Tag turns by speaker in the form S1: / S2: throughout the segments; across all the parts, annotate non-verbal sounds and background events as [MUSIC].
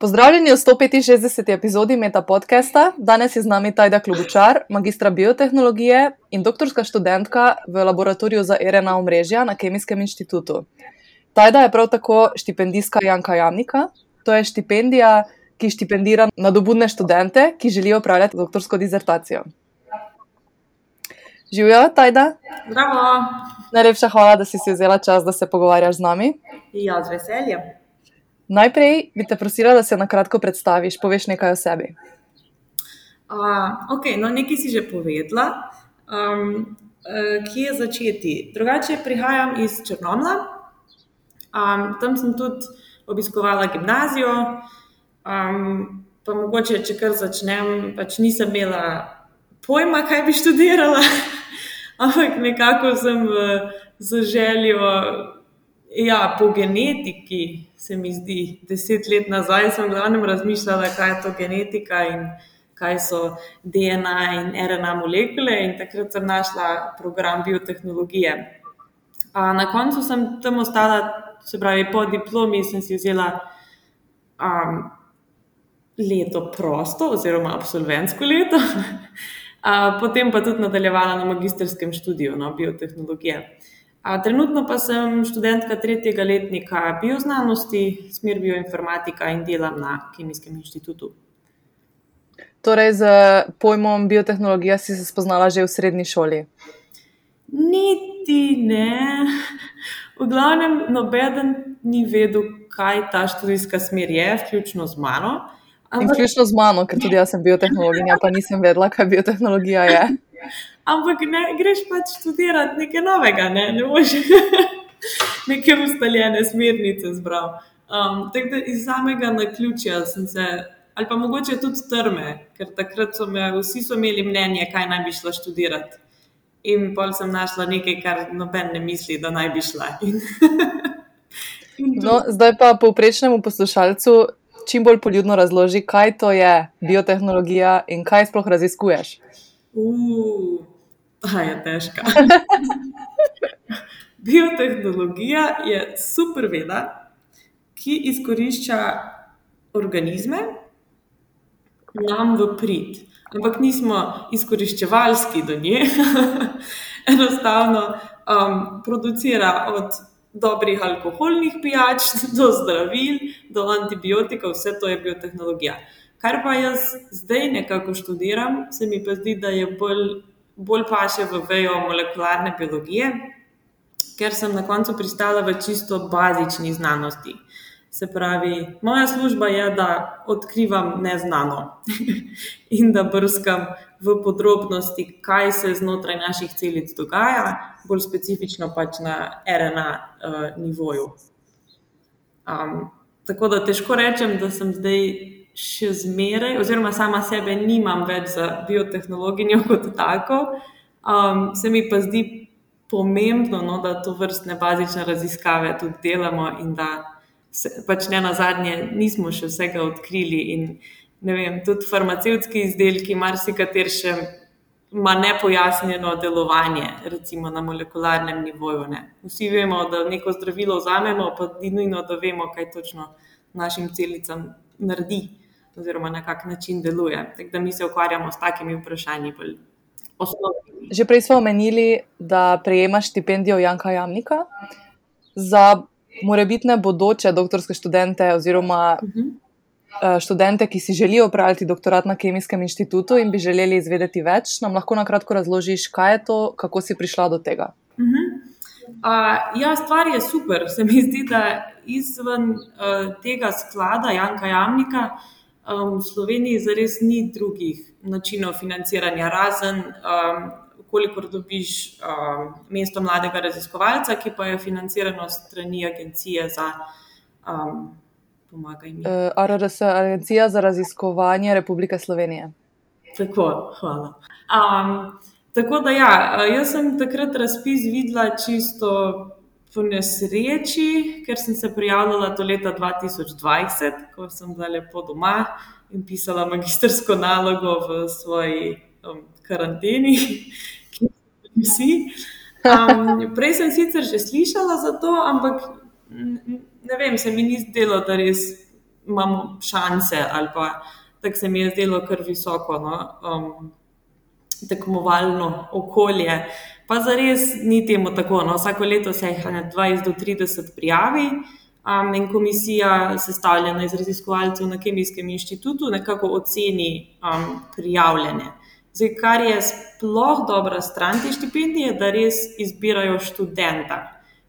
S1: Pozdravljeni v 165. epizodi Meta podcasta. Danes je z nami Tajda Klubučar, magistra biotehnologije in doktorska študentka v laboratoriju za RNA omrežja na Kemijskem inštitutu. Tajda je prav tako štipendijska Janka Jamnika. To je štipendija, ki štipendira nadobudne študente, ki želijo upravljati doktorsko dizertacijo. Živijo, Tajda?
S2: Zdravo.
S1: Najlepša hvala, da si si vzela čas, da se pogovarjaš z nami.
S2: Ja, z veseljem.
S1: Najprej bi te prosila, da se na kratko predstaviš, poveš nekaj o sebi.
S2: Uh, ok, no nekaj si že povedala. Um, uh, kje začeti? Drugače prihajam iz Črnomla. Um, tam sem tudi obiskovala gimnazijo. Um, pa mogoče, če kar začnem, pač nisem imela pojma, kaj bi študirala, [LAUGHS] ampak nekako sem uh, z željo. Ja, po genetiki se mi zdi, deset let nazaj sem glavnem razmišljala, kaj je to genetika in kaj so DNA in RNA molekule, in takrat sem našla program biotehnologije. A na koncu sem tam ostala, se pravi, po diplomi sem si vzela um, leto prosto, oziroma absolventsko leto, [LAUGHS] A, potem pa tudi nadaljevala na magistrskem študiju no, biotehnologije. A, trenutno pa sem študentka tretjega letnika bioznanosti, smer bioinformatika in delam na Kemijskem inštitutu.
S1: Torej, z pojmom biotehnologija si se spoznala že v srednji šoli?
S2: Niti ne. V glavnem, noben ni vedel, kaj ta študijska smer je, vključno z mano.
S1: Ampak... Vključno z mano, ker tudi jaz sem biotehnologinja, pa nisem vedela, kaj biotehnologija je. [LAUGHS]
S2: Ampak ne, greš pač študirati nekaj novega, ne, ne boš [LAUGHS] neke ustaljene smernice zbral. Um, tako da iz samega naključja sem se, ali pa mogoče tudi trme, ker takrat so me vsi so imeli mnenje, kaj naj bi šla študirati. In pol sem našla nekaj, kar noben ne misli, da naj bi šla. In [LAUGHS]
S1: no, zdaj pa povprečnemu poslušalcu čim bolj poljudno razloži, kaj to je biotehnologija in kaj sploh raziskuješ.
S2: Ta je težka. [LAUGHS] Biotehnologija je super veda, ki izkorišča organizme nam v prid. Ampak nismo izkoriščevalski do nje, [LAUGHS] enostavno um, producira od dobrih alkoholnih pijač, do zdravil, do antibiotikov, vse to je biotehnologija. Kar pa jaz zdaj nekako študiram, se mi pa zdi, da je bolj, bolj paše v vejo molekularne biologije, ker sem na koncu pristala v čisto bazični znanosti. Se pravi, moja služba je, da odkrivam neznano [LAUGHS] in da brskam v podrobnosti, kaj se znotraj naših celic dogaja, bolj specifično pač na RNA uh, eh, nivoju. Um, tako da težko rečem, da sem zdaj še zmeraj, oziroma sama sebe nimam več za biotehnologijo [LAUGHS] kot tako. Um, se mi pa zdi pomembno, no, da to vrstne bazične raziskave tudi delamo in da se, pač ne na zadnje nismo še vsega odkrili. In, ne vem, tudi farmacevtski izdelki, marsikater še ima nepojasnjeno delovanje, recimo na molekularnem nivoju. Ne. Vsi vemo, da neko zdravilo vzamemo, pa ni nujno, da vemo, kaj točno našim celicam naredi, oziroma na kak način deluje. Tako da mi se ukvarjamo s takimi vprašanji. Osnovni.
S1: Že prej smo omenili, da prejemaš štipendijo Janka Jamnika za morebitne bodoče doktorske študente oziroma uh -huh. Eh, študente, ki si želijo upravljati doktorat na Kemijskem inštitutu in bi želeli izvedeti več, nam lahko na kratko razložiš, kaj je to, kako si prišla do tega.
S2: Uh -huh. uh, ja, stvar je super. Se mi zdi, da izven uh, tega sklada Janka Jamnika um, v Sloveniji zares ni drugih načinov financiranja, razen um, kolikor dobiš um, mesto mladega raziskovalca, ki pa je financirano strani agencije za. Um, pomagaj mi. Uh,
S1: eh, ARRS, Agencija za raziskovanje Republike Slovenije.
S2: Tako, hvala. Um, tako da, ja, eh, jaz sem takrat razpis videla čisto po nesreči, ker sem se prijavljala do leta 2020, ko sem bila lepo doma in pisala magistrsko nalogo v svoji um, karanteni, [LAUGHS] ki so vsi. Um, [LAUGHS] prej sem sicer že slišala za to, ampak ne vem, se mi ni zdelo, da res imamo šanse, ali pa tako se mi je zdelo kar visoko. No? Um, tekmovalno okolje. Pa za res ni temu tako. No. Vsako leto se jih 20 do 30 prijavi um, in komisija, sestavljena iz raziskovalcev na Kemijskem inštitutu, nekako oceni um, prijavljene. Zdaj, kar je sploh dobra stran te štipendije, da res izbirajo študenta.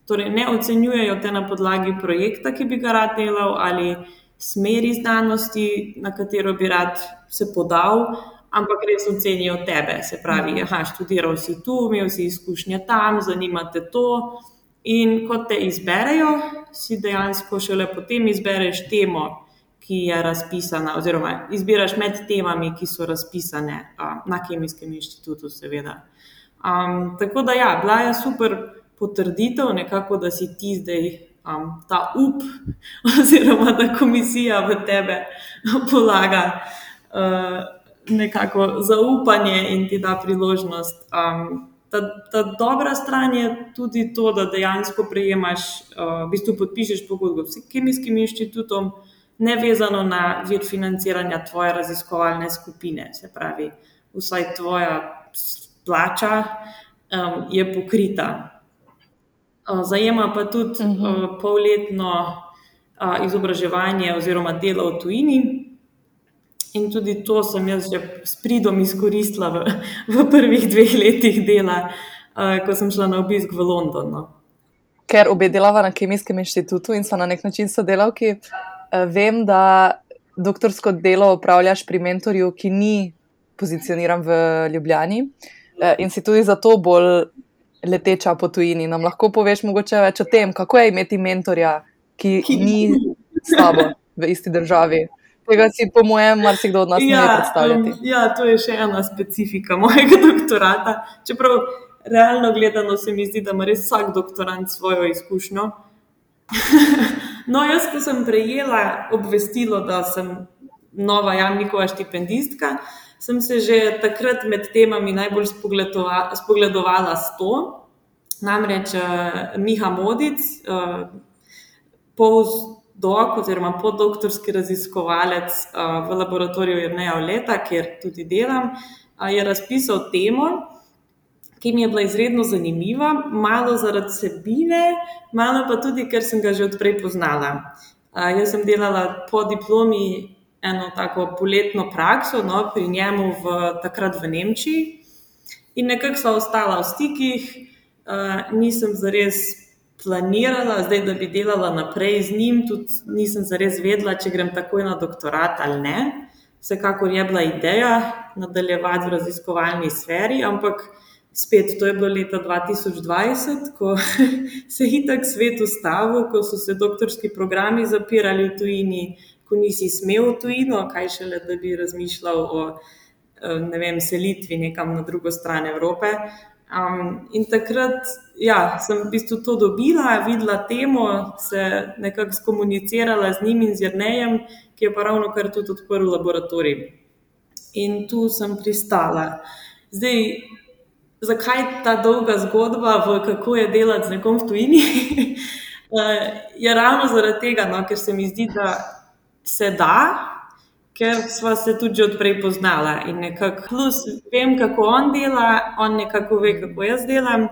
S2: Torej, ne ocenjujejo te na podlagi projekta, ki bi ga rad delal, ali smeri znanosti, na katero bi rad se podal, ampak res ocenijo tebe. Se pravi, mhm. študiral si tu, imel si izkušnje tam, zanima te to. In ko te izberejo, si dejansko šele potem izbereš temo, ki je razpisana, oziroma izbiraš med temami, ki so razpisane a, na Kemijskem inštitutu, seveda. Um, tako da, ja, bila je super potrditev, nekako, da si ti zdaj um, ta up, [LAUGHS] oziroma da komisija v tebe [LAUGHS] polaga. Uh, nekako zaupanje in ti da priložnost. Um, ta, ta dobra stran je tudi to, da dejansko prejemaš, uh, v bistvu podpišeš pogodbo s kemijskim inštitutom, nevezano na vir financiranja tvoje raziskovalne skupine. Se pravi, vsaj tvoja plača um, je pokrita. Uh, zajema pa tudi uh -huh. uh, polletno uh, izobraževanje oziroma delo v tujini. In tudi to sem jaz že s pridom izkoristila v, v prvih dveh letih dela, uh, ko sem šla na obisk v London. No.
S1: Ker obe delava na Kemijskem inštitutu in so na nek način sodelavki, uh, vem, da doktorsko delo upravljaš pri mentorju, ki ni pozicioniran v Ljubljani uh, in si tudi zato bolj leteča po tujini. Nam lahko poveš mogoče več o tem, kako je imeti mentorja, ki, ki ni s tabo v isti državi. Tega si, po mojem, marsikdo od nas ja, ne more predstavljati. Um,
S2: ja, to je še ena specifika mojega [LAUGHS] doktorata. Čeprav realno gledano se mi zdi, da ima res vsak doktorant svojo izkušnjo. [LAUGHS] no, jaz, ko sem prejela obvestilo, da sem nova Jamnikova štipendistka, sem se že takrat med temami najbolj spogledovala s to. Namreč uh, Miha Modic, uh, pol dok oziroma poddoktorski raziskovalec v laboratoriju Jrneja Oleta, kjer tudi delam, je razpisal temo, ki mi je bila izredno zanimiva, malo zaradi sebine, malo pa tudi, ker sem ga že odprej poznala. Jaz sem delala po diplomi eno tako poletno prakso no, pri njemu v, takrat v Nemčiji in nekako sva ostala v stikih, nisem zares planirala, zdaj, da bi delala naprej z njim, tudi nisem zares vedela, če grem takoj na doktorat ali ne. Vsekakor je bila ideja nadaljevati v raziskovalni sferi, ampak spet to je bilo leta 2020, ko [LAUGHS] se je itak svet ustavil, ko so se doktorski programi zapirali v tujini, ko nisi smel v tujino, kaj šele, da bi razmišljal o vem, selitvi nekam na drugo stran Evrope. Um, in takrat ja, sem v bistvu to dobila, videla temo, se nekako skomunicirala z njim in z Jrnejem, ki je pa ravno kar tudi odprl laboratorij. In tu sem pristala. Zdaj, zakaj ta dolga zgodba, v kako je delati z nekom v tujini? [LAUGHS] je ravno zaradi tega, no, ker se mi zdi, da se da, ker smo se tudi odprej poznala in nekako plus vem, kako on dela, on nekako ve, kako jaz delam.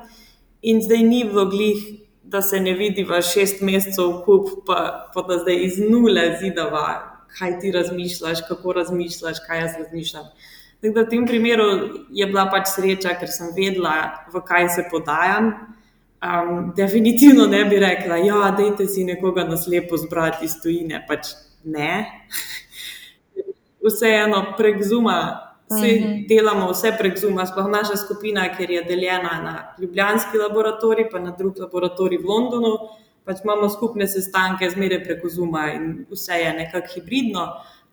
S2: In zdaj ni vloglih, da se ne vidi v šest mesecev kup, pa, pa da zdaj iz nule zidava, kaj ti razmišljaš, kako razmišljaš, kaj jaz razmišljam. Tako da v tem primeru je bila pač sreča, ker sem vedela, v kaj se podajam. Um, definitivno ne bi rekla, da ja, dajte si nekoga naslepo zbrati iz tujine. Pač ne vseeno prek Zuma. Vse uh mhm. -huh. delamo, vse prek Zuma, sploh naša skupina, ker je deljena na Ljubljanski laboratorij, pa na drug laboratorij v Londonu. Pač imamo skupne sestanke, zmeraj preko Zuma in vse je nekako hibridno.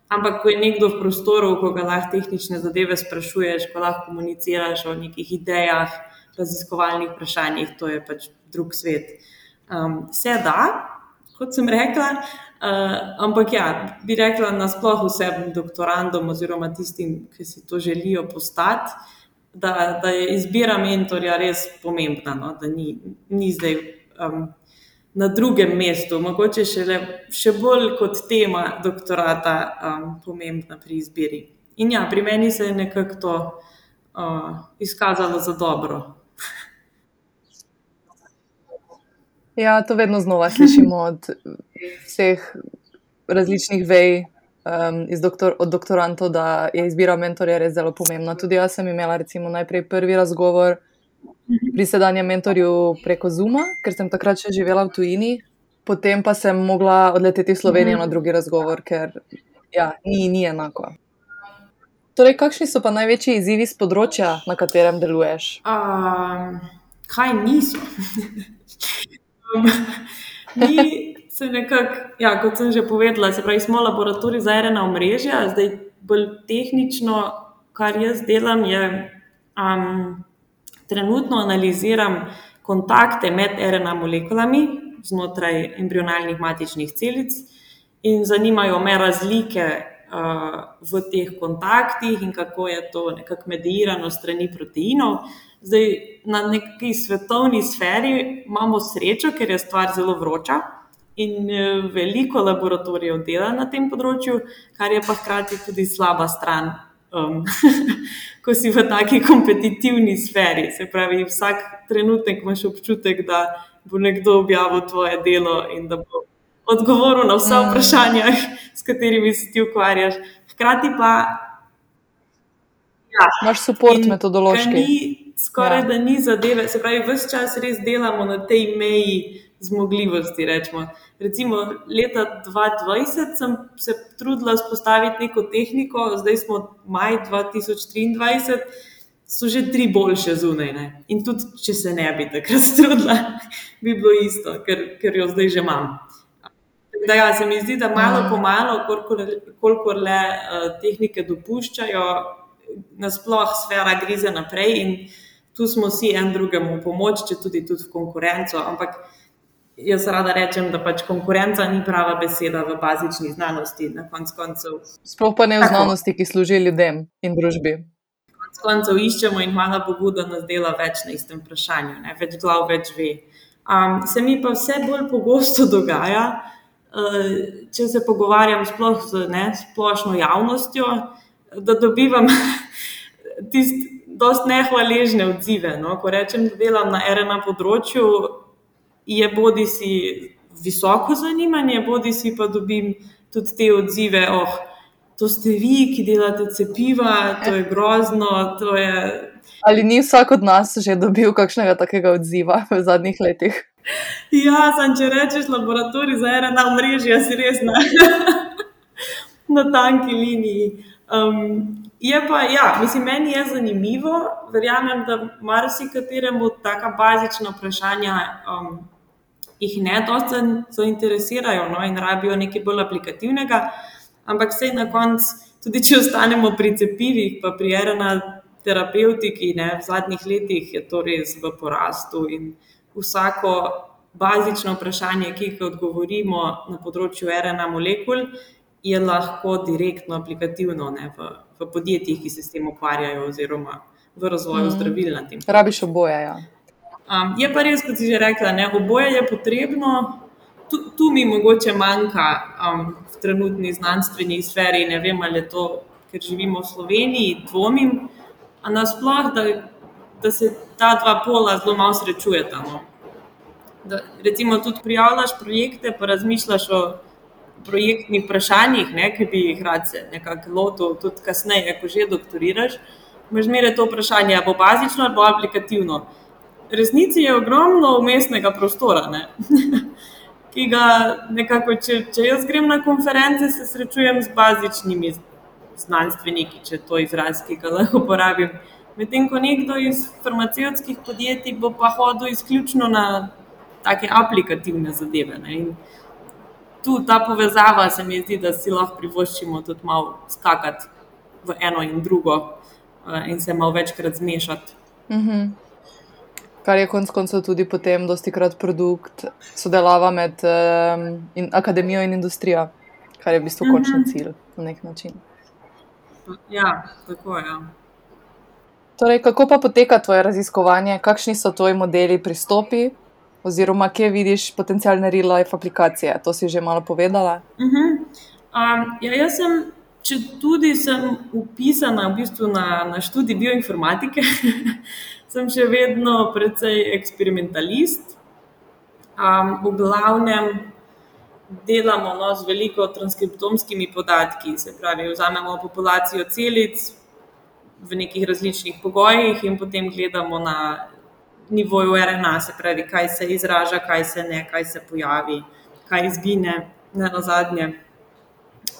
S2: Ampak, ko je nekdo v prostoru, ko ga lahko tehnične zadeve sprašuješ, ko lahko komuniciraš o nekih idejah, raziskovalnih vprašanjih, to je pač drug svet. Um, vse da, kot sem rekla, Uh, ampak ja, bi rekla nasplošno vsem doktorandom oziroma tistim, ki si to želijo postati, da, da je izbira mentorja res pomembna. No? Da ni, ni zdaj um, na drugem mestu, mogoče še, le, še bolj kot tema doktorata, um, pomembna pri izbiri. In ja, pri meni se je nekako to uh, izkazalo za dobro.
S1: Ja, to vedno znova slišimo [LAUGHS] od vseh različnih vej, um, doktor, od doktorantov, da je izbira mentorja res zelo pomembna. Tudi jaz sem imela recimo, najprej prvi razgovor pri sedanjem mentorju preko Zuma, ker sem takrat še živela v tujini, potem pa sem mogla odleteti v Slovenijo na drugi razgovor, ker ja, ni, ni enako. Torej, kakšni so pa največji izzivi z področja, na katerem deluješ?
S2: Um, kaj niso? Mi se nekako, ja, kot sem že povedala, se pravi, smo laboratorij za RNA omrežja, zdaj bolj tehnično, kar jaz delam, je. Um, trenutno analiziram kontakte med RNA molekulami znotraj embrionalnih matičnih celic in zanimajo me razlike v teh kontaktih in kako je to nekako medijirano strani proteinov. Zdaj, na neki svetovni sferi imamo srečo, ker je stvar zelo vroča in uh, veliko laboratorijev dela na tem področju, kar je pa hkrati tudi slaba stran um, [LAUGHS] ko si v taki kompetitivni sferi. Se pravi, vsak trenutek imaš občutek, da bo nekdo objavil tvoje delo in da bo odgovoril na vse mm. vprašanja, s katerimi se ti ukvarjaš. Hkrati pa.
S1: Ja, Imáš podporo metodološki.
S2: Skoraj ja. da ni zadeve, se pravi, vse čas res delamo na tej meji zmogljivosti. Rečemo. Recimo, leta 2020 sem se trudila spostaviti neko tehniko, zdaj smo maj 2023, so že tri boljše zunaj. Ne? In tudi, če se ne bi takrat [LAUGHS] trudila, bi bilo isto, ker, ker jo zdaj že imam. Da, ja, se mi zdi, da malo po malo, kolikor le uh, tehnike dopuščajo, nasplošno sfera grize naprej in tu smo vsi en drugemu pomoč, če tudi, tudi v konkurenco. Ampak jaz rada rečem, da pač konkurenca ni prava beseda v bazični znanosti. Konc koncev,
S1: Sploh pa ne v znanosti, ki služi ljudem in družbi.
S2: Konec koncev iščemo in hvala Bogu, da nas dela več na istem vprašanju, ne? več glav več ve. Um, se mi pa vse bolj pogosto [LAUGHS] dogaja, uh, če se pogovarjam sploh z ne, splošno javnostjo, da dobivam [LAUGHS] tiste. Dost nehvaležne odzive. No? Ko rečem, da delam na RNA področju, je bodi si visoko zanimanje, bodi si pa dobim tudi te odzive. Oh, to ste vi, ki delate cepiva, to je grozno. To je...
S1: Ali ni vsak od nas že dobil kakšnega takega odziva v zadnjih letih?
S2: Ja, sem, če rečeš laboratorij za RNA mrežje, si res na, [LAUGHS] na tanki liniji. Um, je pa, ja, mislim, meni je zanimivo, verjamem, da marsikateremu taka bazična vprašanja um, jih ne dosti zainteresirajo no, in rabijo nekaj bolj aplikativnega. Ampak vse na koncu, tudi če ostanemo pri cepivih, pa pri RNA terapeutiki, ne, v zadnjih letih je to res v porastu in vsako bazično vprašanje, ki jih odgovorimo na področju RNA molekul, je lahko direktno aplikativno ne, v, v podjetjih, ki se s tem ukvarjajo, oziroma v razvoju mm. zdravil na tem.
S1: Rabiš oboje. Ja.
S2: Um, je pa res, kot si že rekla, ne, oboje je potrebno. Tu, tu mi mogoče manjka um, v trenutni znanstveni sferi. Ne vem, ali je to, ker živimo v Sloveniji, dvomim, a nasplošno, da, da se ta dva pola zelo malo srečujeta. No. Da, recimo, tudi prijavljaš projekte, pa razmišljaš o projektnih vprašanjih, ne, ki bi jih rad se nekako lotil, tudi kasneje, ko že doktoriraš. Imáš zmeraj to vprašanje, ali bo bazično ali bo aplikativno resnici je ogromno umestnega prostora. Ne? [LAUGHS] Ki ga nekako, če, če jaz grem na konference, se srečujem z bazičnimi znanstveniki, če to izraz, ki ga lahko uporabim. Medtem ko nekdo iz farmacevtskih podjetij bo pa hodil izključno na take aplikativne zadeve. Ne? In tu ta povezava se mi zdi, da si lahko privoščimo tudi malo skakati v eno in drugo eh, in se malo večkrat zmešati. Mm -hmm
S1: kar je konec koncev tudi potem dosti krat produkt sodelava med um, in akademijo in industrijo, kar je v bistvu končni mhm. cilj na nek način.
S2: Ja, tako je. Ja.
S1: Torej, kako pa poteka tvoje raziskovanje, kakšni so tvoji modeli, pristopi, oziroma kje vidiš potencijalne real life aplikacije? To si že malo povedala.
S2: Uh -huh. um, ja, jaz sem, če tudi sem upisana v bistvu na, na študij bioinformatike, [LAUGHS] sem še vedno precej eksperimentalist. Um, v glavnem delamo no, z veliko transkriptomskimi podatki, se pravi, vzamemo populacijo celic v nekih različnih pogojih in potem gledamo na nivoju RNA, se pravi, kaj se izraža, kaj se ne, kaj se pojavi, kaj izgine, ne na zadnje.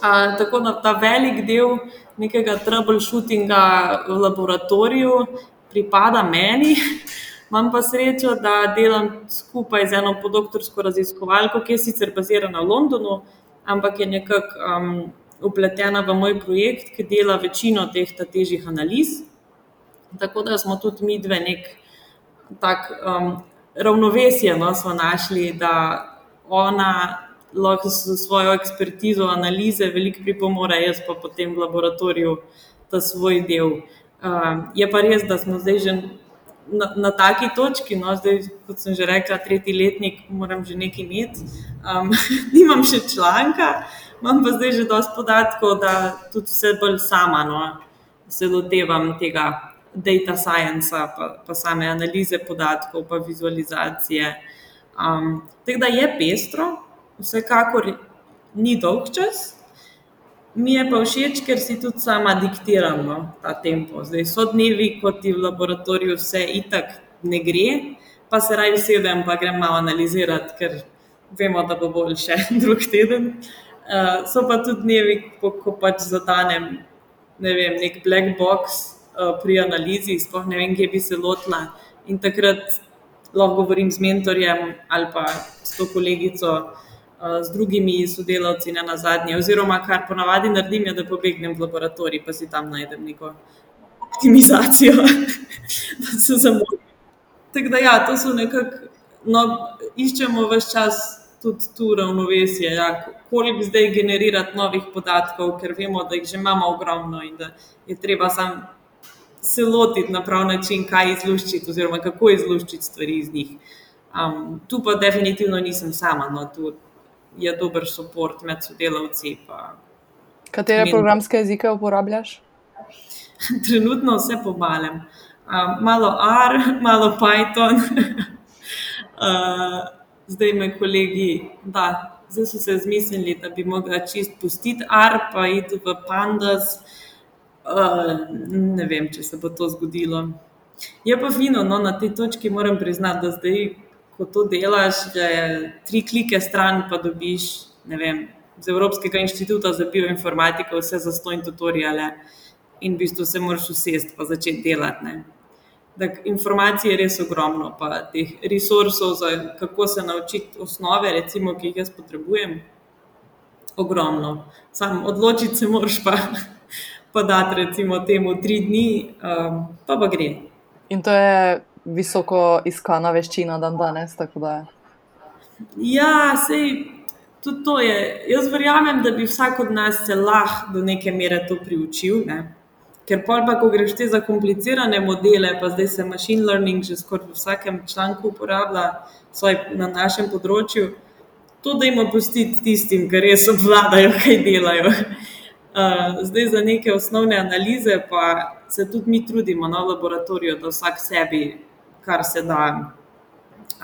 S2: A, tako da ta velik del nekega troubleshootinga v laboratoriju pripada meni. [LAUGHS] Imam pa srečo, da delam skupaj z eno podoktorsko raziskovalko, ki je sicer bazirana v Londonu, ampak je nekako um, upletena v moj projekt, ki dela večino teh težjih analiz. Tako da smo tudi mi dve nek tak um, ravnovesje no, smo našli, da ona lahko s svojo ekspertizo analize veliko pripomore, jaz pa potem v laboratoriju ta svoj del. Um, je pa res, da smo zdaj že na, na taki točki, no, zdaj, kot sem že rekla, tretji letnik, moram že nekaj imeti. Um, [LAUGHS] nimam še članka, imam pa zdaj že dosti podatkov, da tudi vse bolj sama no, se lotevam tega data science, pa, pa same analize podatkov, pa vizualizacije. Um, tako da je pestro, vsekakor ni dolg čas. Mi je pa všeč, ker si tudi sama diktiram no, ta tempo. Zdaj so dnevi, ko ti v laboratoriju vse itak ne gre, pa se raje sedem, pa grem malo analizirati, ker vemo, da bo bolj še [LAUGHS] drug teden. Uh, so pa tudi dnevi, ko, ko pač zadanem ne vem, nek black box, pri analizi, sploh ne vem, kje bi se lotila. In takrat lahko govorim z mentorjem ali pa s to kolegico, eh, z drugimi sodelavci na zadnje. Oziroma, kar ponavadi naredim, je, da pobegnem v laboratorij, pa si tam najdem neko optimizacijo, [LAUGHS] da se zamudim. Tako da, ja, to so nekako, no, iščemo vse čas tudi tu ravnovesje, ja, koliko zdaj generirati novih podatkov, ker vemo, da jih že imamo ogromno in da je treba samo se lotiti na prav način, kaj izluščiti, oziroma kako izluščiti stvari iz njih. Um, tu pa definitivno nisem sama, no, tu je dober podpor med sodelavci.
S1: Katere men... programske jezike uporabljaš? [LAUGHS]
S2: Trenutno vse pomalem. Um, malo R, malo Python. [LAUGHS] uh, zdaj me kolegi, da, zdaj so se zmislili, da bi mogla čist pustiti R, pa iti v Pandas. Uh, ne vem, če se bo to zgodilo. Je pa fino, no, na tej točki moram priznati, da zdaj, ko to delaš, da je tri klike stran, pa dobiš vem, z Evropskega inštituta za bioinformatiko vse za stojne tutoriale in v bistvu se moraš usesti in začeti delati. Tak, informacije je res ogromno, pa teh resursov, za kako se naučiti osnove, recimo, ki jih jaz potrebujem, ogromno. Sam odločiti se moraš pa pa da recimo temu tri dni, um, pa pa gre.
S1: In to je visoko iskana veščina dan danes.
S2: Ja, sej, tudi to je. Jaz verjamem, da bi vsak od nas se lahko do neke mere to priučil. Ne? Ker pa, ko greš te za komplicirane modele, pa zdaj se machine learning že skoraj v vsakem članku uporablja, na našem področju, to da jim opustiti tistim, ki res obvladajo, kaj delajo. Zdaj za neke osnovne analize, pa se tudi mi trudimo na laboratoriju, da vsak sebi, kar se da,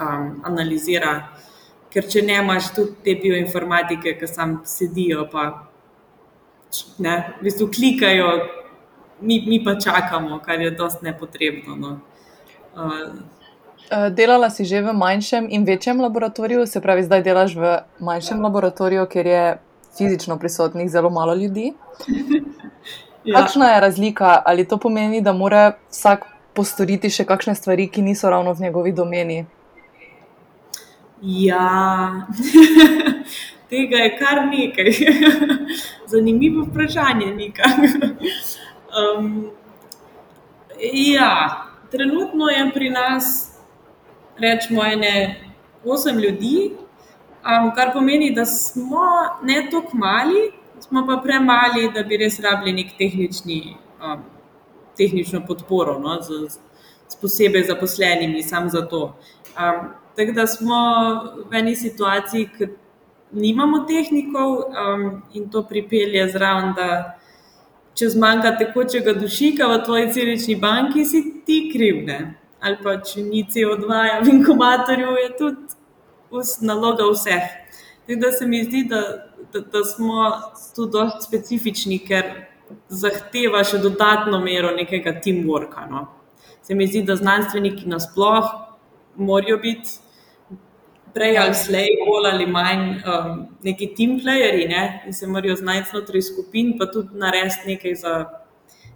S2: um, analizira. Ker če ne imaš tudi te bioinformatike, ki tam sedijo, pa ne, v bistvu klikajo, mi, mi pa čakamo, kar je dosti nepotrebno. No.
S1: Uh, Delala si že v manjšem in večjem laboratoriju, se pravi, zdaj delaš v manjšem laboratoriju, ker je fizično prisotnih zelo malo ljudi. [LAUGHS] ja. Kakšna je razlika? Ali to pomeni, da mora vsak postoriti še kakšne stvari, ki niso ravno v njegovi domeni?
S2: Ja, [LAUGHS] tega je kar nekaj. [LAUGHS] Zanimivo vprašanje. um, ja, trenutno je pri nas, rečemo, ene osem ljudi, Um, kar pomeni, da smo ne tako mali, smo pa premali, da bi res rabili nek tehnični, um, tehnično podporo, no, z, z posebej zaposlenimi, samo za to. Um, Tako da smo v eni situaciji, ki nimamo tehnikov um, in to pripelje zraven, da če zmanjka tekočega dušika v tvoji celični banki, si ti krivne. Ali pa če ni CO2 v [LAUGHS] inkubatorju, je tudi naloga vseh. Tako da se mi zdi, da, da, da smo tu dosti specifični, ker zahteva še dodatno mero nekega teamworka. No. Se mi zdi, da znanstveniki nasplošno morajo biti prej ali slej, bolj ali manj, um, neki team playerji ne? in se morajo znajti znotraj skupin, pa tudi narediti nekaj za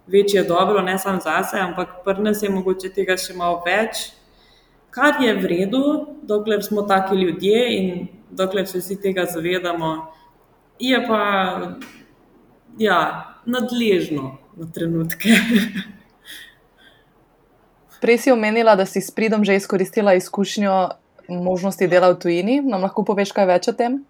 S2: večje dobro, ne samo za sebe, ampak pri nas je mogoče tega še malo več, kar je v redu, dokler smo taki ljudje in dokler se vsi tega zavedamo, je pa ja, nadležno na trenutke. [LAUGHS]
S1: Prej si omenila, da si s pridom že izkoristila izkušnjo možnosti dela v tujini. Nam lahko poveš kaj več o tem?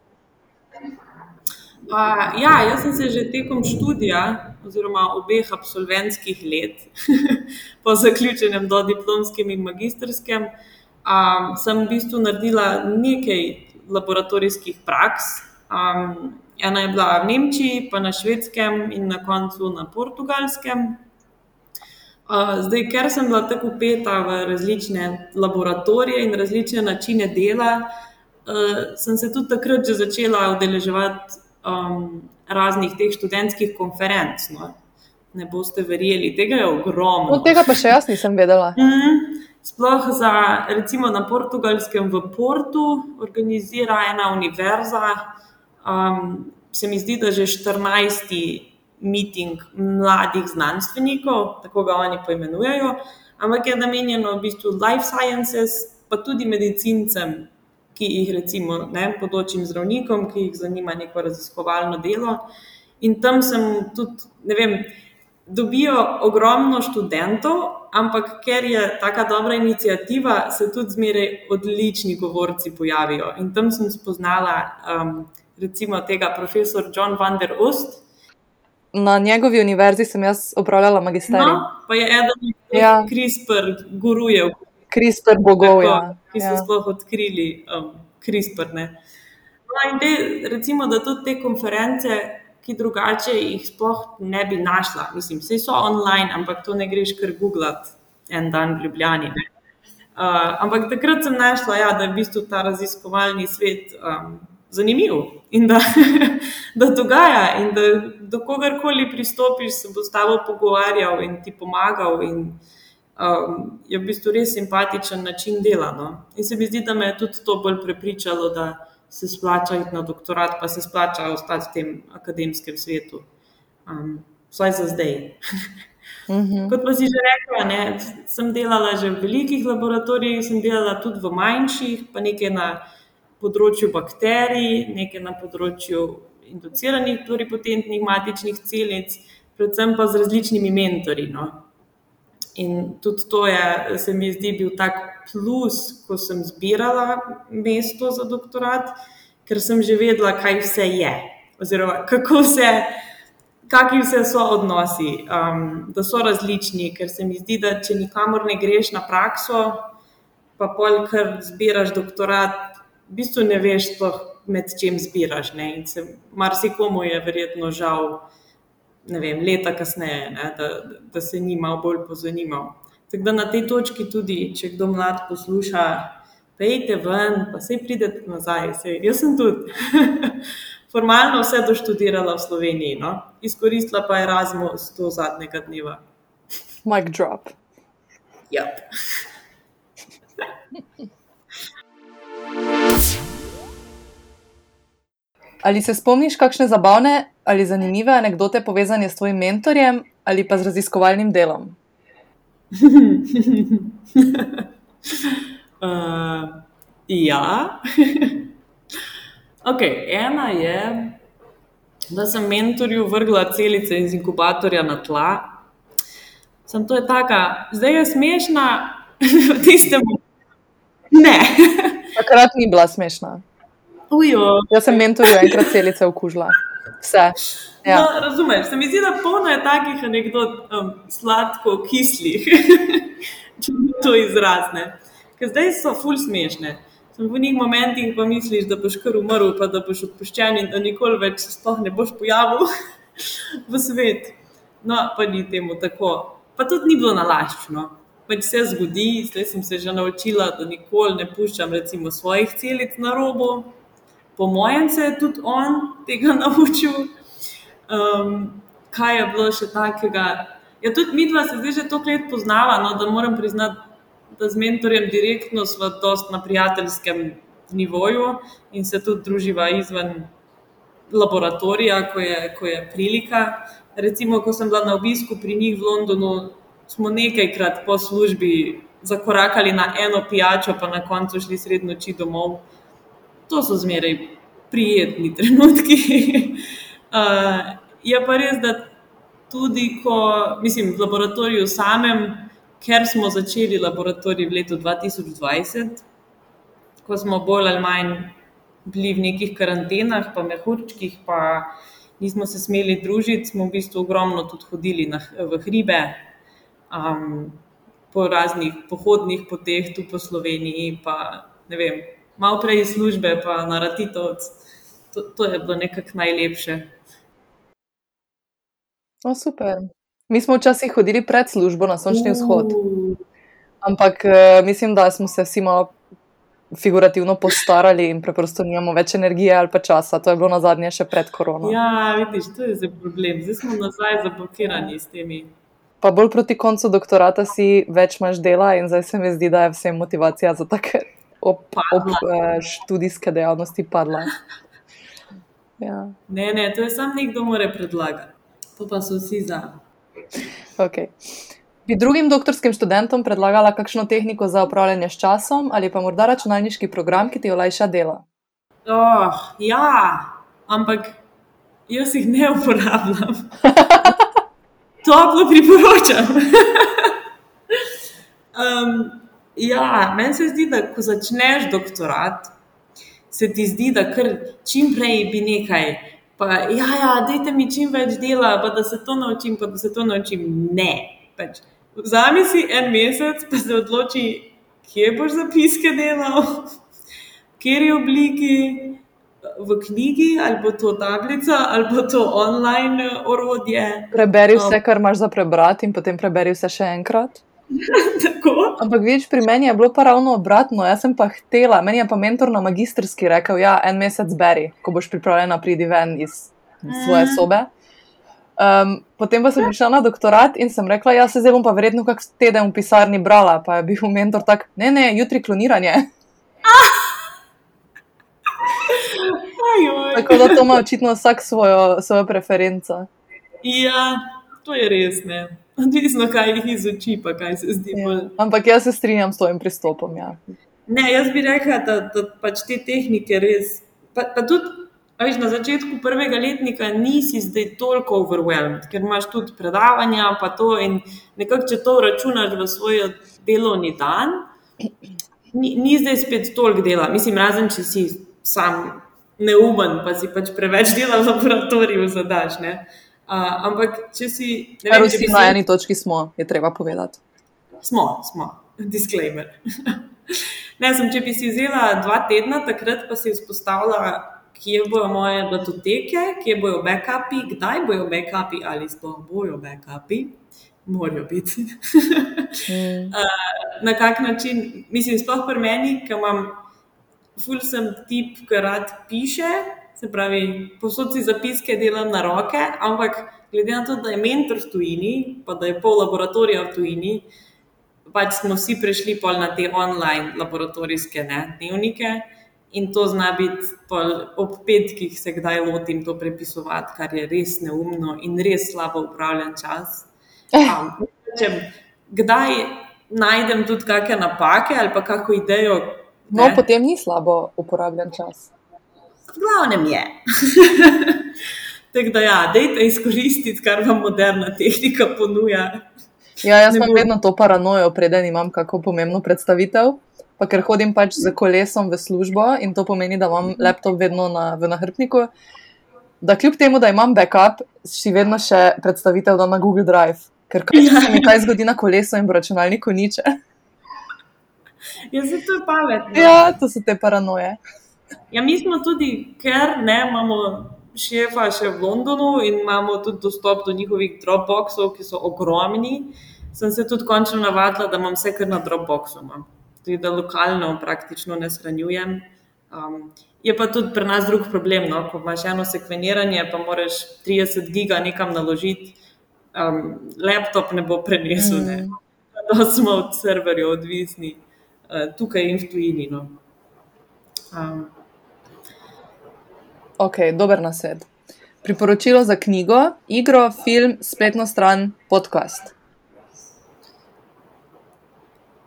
S2: Uh, ja, jaz sem se že tekom študija, oziroma obeh absolventskih let, [LAUGHS] po zaključenem do diplomskem in magistrskem, um, sem v bistvu naredila nekaj laboratorijskih praks. Um, ena je bila v Nemčiji, pa na švedskem in na koncu na portugalskem. Zdaj, ker sem bila tako upeta v različne laboratorije in različne načine dela, uh, sem se tudi takrat že začela udeleževati um, raznih teh študentskih konferenc. No. Ne boste verjeli, tega je ogromno.
S1: Od tega pa še jaz nisem vedela.
S2: Mm -hmm. Sploh za, recimo na portugalskem v Portu, organizira ena univerza. Um, se mi zdi, da že 14 miting mladih znanstvenikov, tako ga oni poimenujejo, ampak je namenjeno v bistvu life sciences, pa tudi medicincem, ki jih recimo ne, podočim zdravnikom, ki jih zanima neko raziskovalno delo. In tam sem tudi, ne vem, dobijo ogromno študentov, ampak ker je taka dobra inicijativa, se tudi zmeraj odlični govorci pojavijo. In tam sem spoznala um, recimo tega profesor John van der Ost,
S1: na njegovi univerzi sem jaz upravljala magisterij. No,
S2: pa je eden od ja. CRISPR gurujev.
S1: CRISPR bogov, ja.
S2: ki so ja. sploh odkrili um, CRISPR. No, in te, recimo, da tudi te konference, ki drugače jih sploh ne bi našla, mislim, vse so online, ampak to ne greš kar googlati en dan v Ljubljani. Uh, ampak takrat sem našla, ja, da je v bistvu ta raziskovalni svet um, zanimiv in da, [LAUGHS] da dogaja, in da do kogarkoli pristopiš, se bo s tabo pogovarjal in ti pomagal. In, um, je v bistvu res simpatičen način dela. No? In se mi zdi, da me je tudi to bolj prepričalo, da se splača iti na doktorat, pa se splača ostati v tem akademskem svetu. Um, vsaj za zdaj.
S1: Mhm.
S2: Kot pa si že rekla, ne, sem delala že v velikih laboratorijih, sem delala tudi v manjših, pa nekaj na področju bakterij, nekaj na področju induciranih pluripotentnih matičnih celic, predvsem pa z različnimi mentori. No. In tudi to je, se mi zdi, bil tak plus, ko sem zbirala mesto za doktorat, ker sem že vedela, kaj vse je, oziroma kako vse. Kakšni vse so odnosi, um, da so različni, ker se mi zdi, da če nikamor ne greš na prakso, pa pol, ker zbiraš doktorat, v bistvu ne veš, sploh, med čim zbiraš. Marsikomu je verjetno žal, ne vem, leta kasneje, ne, da, da se ni malo bolj pozanimal. Tako da na tej točki tudi, če kdo mlad posluša, pejte ven, pa se pridete nazaj. Sej, jaz sem tudi [LAUGHS] formalno vse doštudirala v Sloveniji, no? izkoristila pa Erasmus to zadnjega dneva.
S1: Mic drop.
S2: Yep.
S1: Ali se spomniš kakšne zabavne ali zanimive anekdote povezane s tvojim mentorjem ali pa z raziskovalnim delom?
S2: uh, [LAUGHS] ja. [LAUGHS] okay, ena je, da sem mentorju vrgla celice iz inkubatorja na tla. Sem to je taka, zdaj je smešna, [LAUGHS] v tistem. Ne.
S1: Takrat ni bila smešna.
S2: Ujo.
S1: Jaz sem mentorju enkrat celice okužila. Vse. Ja.
S2: No, razumeš, se mi zdi, da polno je takih anegdot um, sladko-kislih, [LAUGHS] če to izrazne. Ker zdaj so ful smešne. v njih momentih pa misliš, da boš kar umrl, pa da boš odpuščen in da nikoli več sploh ne boš pojavil [LAUGHS] v svet. No, pa ni temu tako. Pa tudi ni bilo nalaščeno. Pač se zgodi, zdaj sem se že naučila, da nikoli ne puščam recimo svojih celic na robu. Po mojem se je tudi on tega [LAUGHS] naučil. Um, kaj je bilo še takega? Ja, tudi mi dva se zdaj že toliko let poznava, no, da moram priznati, da z mentorjem direktno smo dost na prijateljskem nivoju in se tudi druživa izven laboratorija, ko je, ko je prilika. Recimo, ko sem bila na obisku pri njih v Londonu, smo nekajkrat po službi zakorakali na eno pijačo, pa na koncu šli sred noči domov. To so zmeraj prijetni trenutki. [LAUGHS] uh, je pa res, da tudi, ko, mislim, v laboratoriju samem, ker smo začeli laboratorij v letu 2020, ko smo bolj ali manj bili v nekih karantenah, pa mehurčkih, pa nismo se smeli družiti, smo v bistvu ogromno tudi hodili na, v hribe, um, po raznih pohodnih poteh tu po Sloveniji, pa ne vem, malo prej iz službe, pa na Ratitovc. To, to je bilo nekako najlepše.
S1: O, super. Mi smo včasih hodili pred službo na sončni vzhod. Ampak eh, mislim, da smo se vsi malo figurativno postarali in preprosto nimamo več energije ali pa časa. To je bilo na zadnje še pred korono.
S2: Ja, vidiš, to je zdaj problem. Zdaj smo nazaj zablokirani s temi
S1: pa bolj proti koncu doktorata si več imaš dela, in zdaj se mi zdi, da je vsem motivacija za take op, op, uh, študijske dejavnosti padla. [LAUGHS] Ja.
S2: Ne, ne, to je samo nekdo, ki mora predlagati. To pa so vsi za.
S1: Okay. Bi drugim doktorskim študentom predlagala kakšno tehniko za upravljanje s časom ali pa morda računalniški program, ki ti olajša delo?
S2: Oh, ja, ampak jaz jih ne uporabljam. [LAUGHS] toplo priporočam. [LAUGHS] um, ja, meni se zdi, da ko začneš doktorat, se ti zdi, da kar čim prej bi nekaj. Pa, ja, ja, dajte mi čim več dela, pa da se to naučim, pa da se to naučim. Ne. Pač, vzami si en mesec, pa se odloči, kje boš zapiske delal, v kateri obliki, v knjigi, ali bo to tablica, ali bo to online orodje.
S1: Preberi um, vse, kar imaš za prebrati, in potem preberi vse še enkrat. [LAUGHS] Ampak več pri meni je bilo pa ravno obratno. Jaz sem pa htela, meni je pa mentor na magistrski rekel: Ja, en mesec beri, ko boš pripravljena priti ven iz svoje mm. sobe. Um, potem pa sem prišla na doktorat in sem rekla: Ja, se zdaj bom pa verjetno kak teden v pisarni brala. Pa je bil mentor tak: Ne, ne, jutri kloniranje. [LAUGHS] Ah! Tako da to ima očitno vsak svojo, svojo preferenco.
S2: Ja, to je res. Ne. [LAUGHS] Odvisno, kaj jih izuči, pa kaj se zdi. Ja.
S1: Ampak jaz se strinjam s tvojim pristopom. Ja.
S2: Ne, jaz bi rekla, da, da pač te tehnike res. Pa, pa tudi veš, na začetku prvega letnika nisi zdaj toliko overwhelmed, ker imaš tudi predavanja, pa to in nekako, če to računaš v svoj delovni dan, ni, ni zdaj spet toliko dela. Mislim, razen če si sam neumen, pa si pač preveč dela v laboratoriju zadaš. Uh, ampak, če si.
S1: Vem, če si na eni točki smo, je treba povedati.
S2: Smo, smo, [LAUGHS] disclaimer. [LAUGHS] ne, sem, če bi si vzela dva tedna, takrat pa si vzpostavila, kje bojo moje datoteke, kje bojo backupi, kdaj bojo backupi ali sploh bojo backupi. Morajo biti. [LAUGHS] mm. uh, na kak način, mislim, sploh pri meni, ki imam ful sem tip, ki rad piše, se pravi, posod si zapiske delam na roke, ampak glede na to, da je mentor v tujini, pa da je pol laboratorija v tujini, pač smo vsi prišli pol na te online laboratorijske ne, dnevnike. In to zna biti ob petkih, se kdaj lotim to prepisovati, kar je res neumno in res slabo upravljen čas. Um, če, kdaj najdem tudi kakšne napake ali pa kakšno idejo,
S1: No, potem ni slabo uporabljen čas.
S2: Glavnem je. [LAUGHS] Tako da, ja, dejte izkoristiti, kar vam moderna tehnika ponuja.
S1: Ja, jaz imam vedno to paranojo, preden imam kako pomembno predstavitev. Pa ker hodim pač z kolesom v službo in to pomeni, da imam laptop vedno na, v nahrbniku. Da kljub temu, da imam backup, si vedno še predstavitev na Google Drive. Ker kaj se mi kaj zgodi na kolesu in v računalniku niče.
S2: Ja, se to je pametno.
S1: Ja, to so te paranoje.
S2: Ja, mi smo tudi, ker ne imamo šefa še v Londonu in imamo tudi dostop do njihovih Dropboxov, ki so ogromni. Sem se tudi končno navadila, da imam vse kar na Dropboxu. Imam. Tudi da lokalno praktično ne shranjujem. Um, je pa tudi pri nas drug problem. No? Ko imaš eno sekveniranje, pa moraš 30 giga nekam naložiti, um, laptop ne bo prenesel. Mm. Da smo od serverjev odvisni, uh, tukaj in v tujini. No. Um,
S1: Ok, dober nased. Priporočilo za knjigo, igro, film, spletno stran, podcast.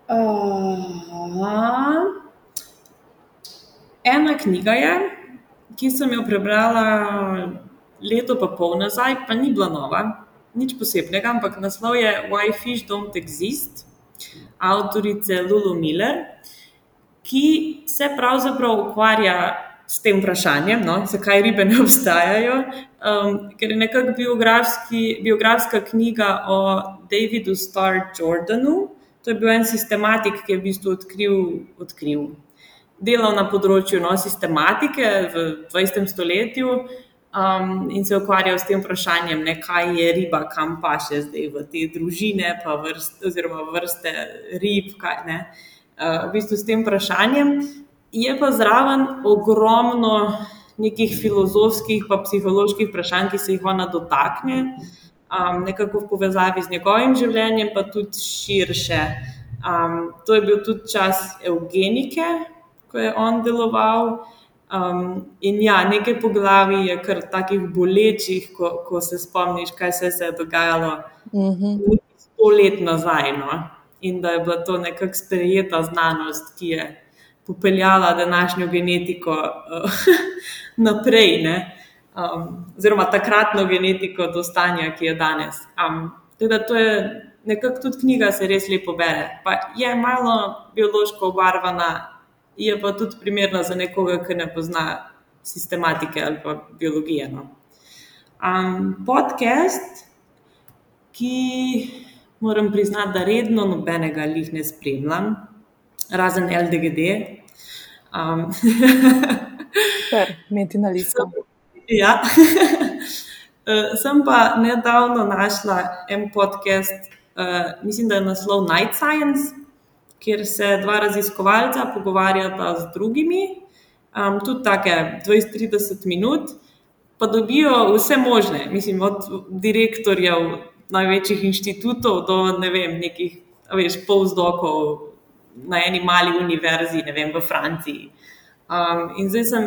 S2: Uh, ena knjiga je, ki sem jo prebrala leto pa pol nazaj, pa ni bila nova, nič posebnega, ampak naslov je Why Fish Don't Exist, avtorice Lulu Miller, ki se pravzaprav ukvarja s tem vprašanjem, no, zakaj ribe ne obstajajo, um, ker je nekako biografska knjiga o Davidu Starr Jordanu. To je bil en sistematik, ki je v bistvu odkril, odkril. delal na področju no, sistematike v 20. stoletju um, in se ukvarjal s tem vprašanjem, ne, kaj je riba, kam pa še zdaj v te družine, pa vrste, oziroma vrste rib. Kaj, uh, v bistvu s tem vprašanjem. Je pa zraven ogromno nekih filozofskih in psiholoških vprašanj, ki se jih ona dotakne, um, nekako v povezavi z njegovim življenjem, pa tudi širše. Um, to je bil tudi čas eugenike, ko je on deloval. Um, in ja, nekaj poglavij je kar takih bolečih, ko, ko se spomniš, kaj se, se je dogajalo
S1: Mm -hmm.
S2: sto let nazaj. No? In da je bila to nekakšna sprejeta znanost, ki je popeljala današnjo genetiko uh, [LAUGHS] naprej, um, oziroma takratno genetiko do stanja, ki je danes. Um, teda to je nekako tudi knjiga, se res lepo bere. Pa je malo biološko obarvana, je pa tudi primerna za nekoga, ki ne pozna sistematike ali pa biologije. No. Um, podcast, ki moram priznati, da redno nobenega jih ne spremljam, razen LDGD, Um,
S1: Meti na listu.
S2: Ja. [LAUGHS] Sem pa nedavno našla en podcast, uh, mislim, da je naslov Night Science, kjer se dva raziskovalca pogovarjata z drugimi, um, tudi tako 20-30 minut, pa dobijo vse možne, mislim, od direktorjev največjih inštitutov do ne vem, nekih, veš, polzdokov na eni mali univerzi, ne vem, v Franciji. Um, in zdaj sem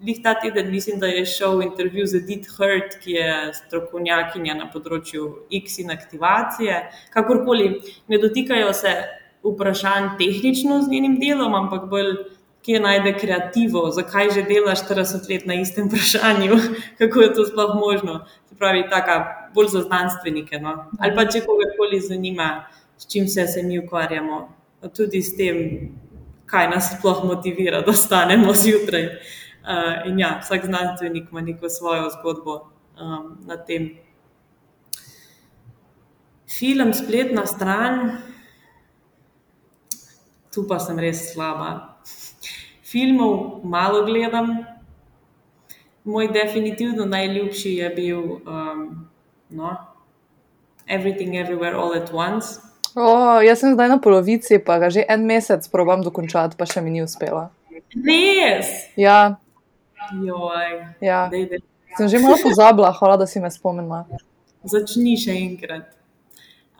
S2: jih ta teden, mislim, da je šel intervju z Edith Hurt, ki je strokovnjakinja na področju X in aktivacije. Kakorkoli, ne dotikajo se vprašanj tehnično z njenim delom, ampak bolj, kje najde kreativo, zakaj že delaš 40 let na istem vprašanju, [LAUGHS] kako je to sploh možno. Se pravi, taka bolj za znanstvenike. No? Ali pa če kogarkoli zanima, s čim se, se mi ukvarjamo tudi s tem, kaj nas sploh motivira, da stanemo zjutraj. Uh, in ja, vsak znanstvenik ima neko svojo zgodbo um, na tem. Film, spletna stran, tu pa sem res slaba. Filmov malo gledam. Moj definitivno najljubši je bil um, no, Everything Everywhere All at Once.
S1: Oh, jaz sem zdaj na polovici, pa ga že en mesec probujem dokončati, pa še mi ni uspelo.
S2: Res?
S1: Ja.
S2: Joj,
S1: ja.
S2: dej, dej.
S1: Sem že malo pozabila, hvala, da si me spomnila.
S2: Začni še enkrat.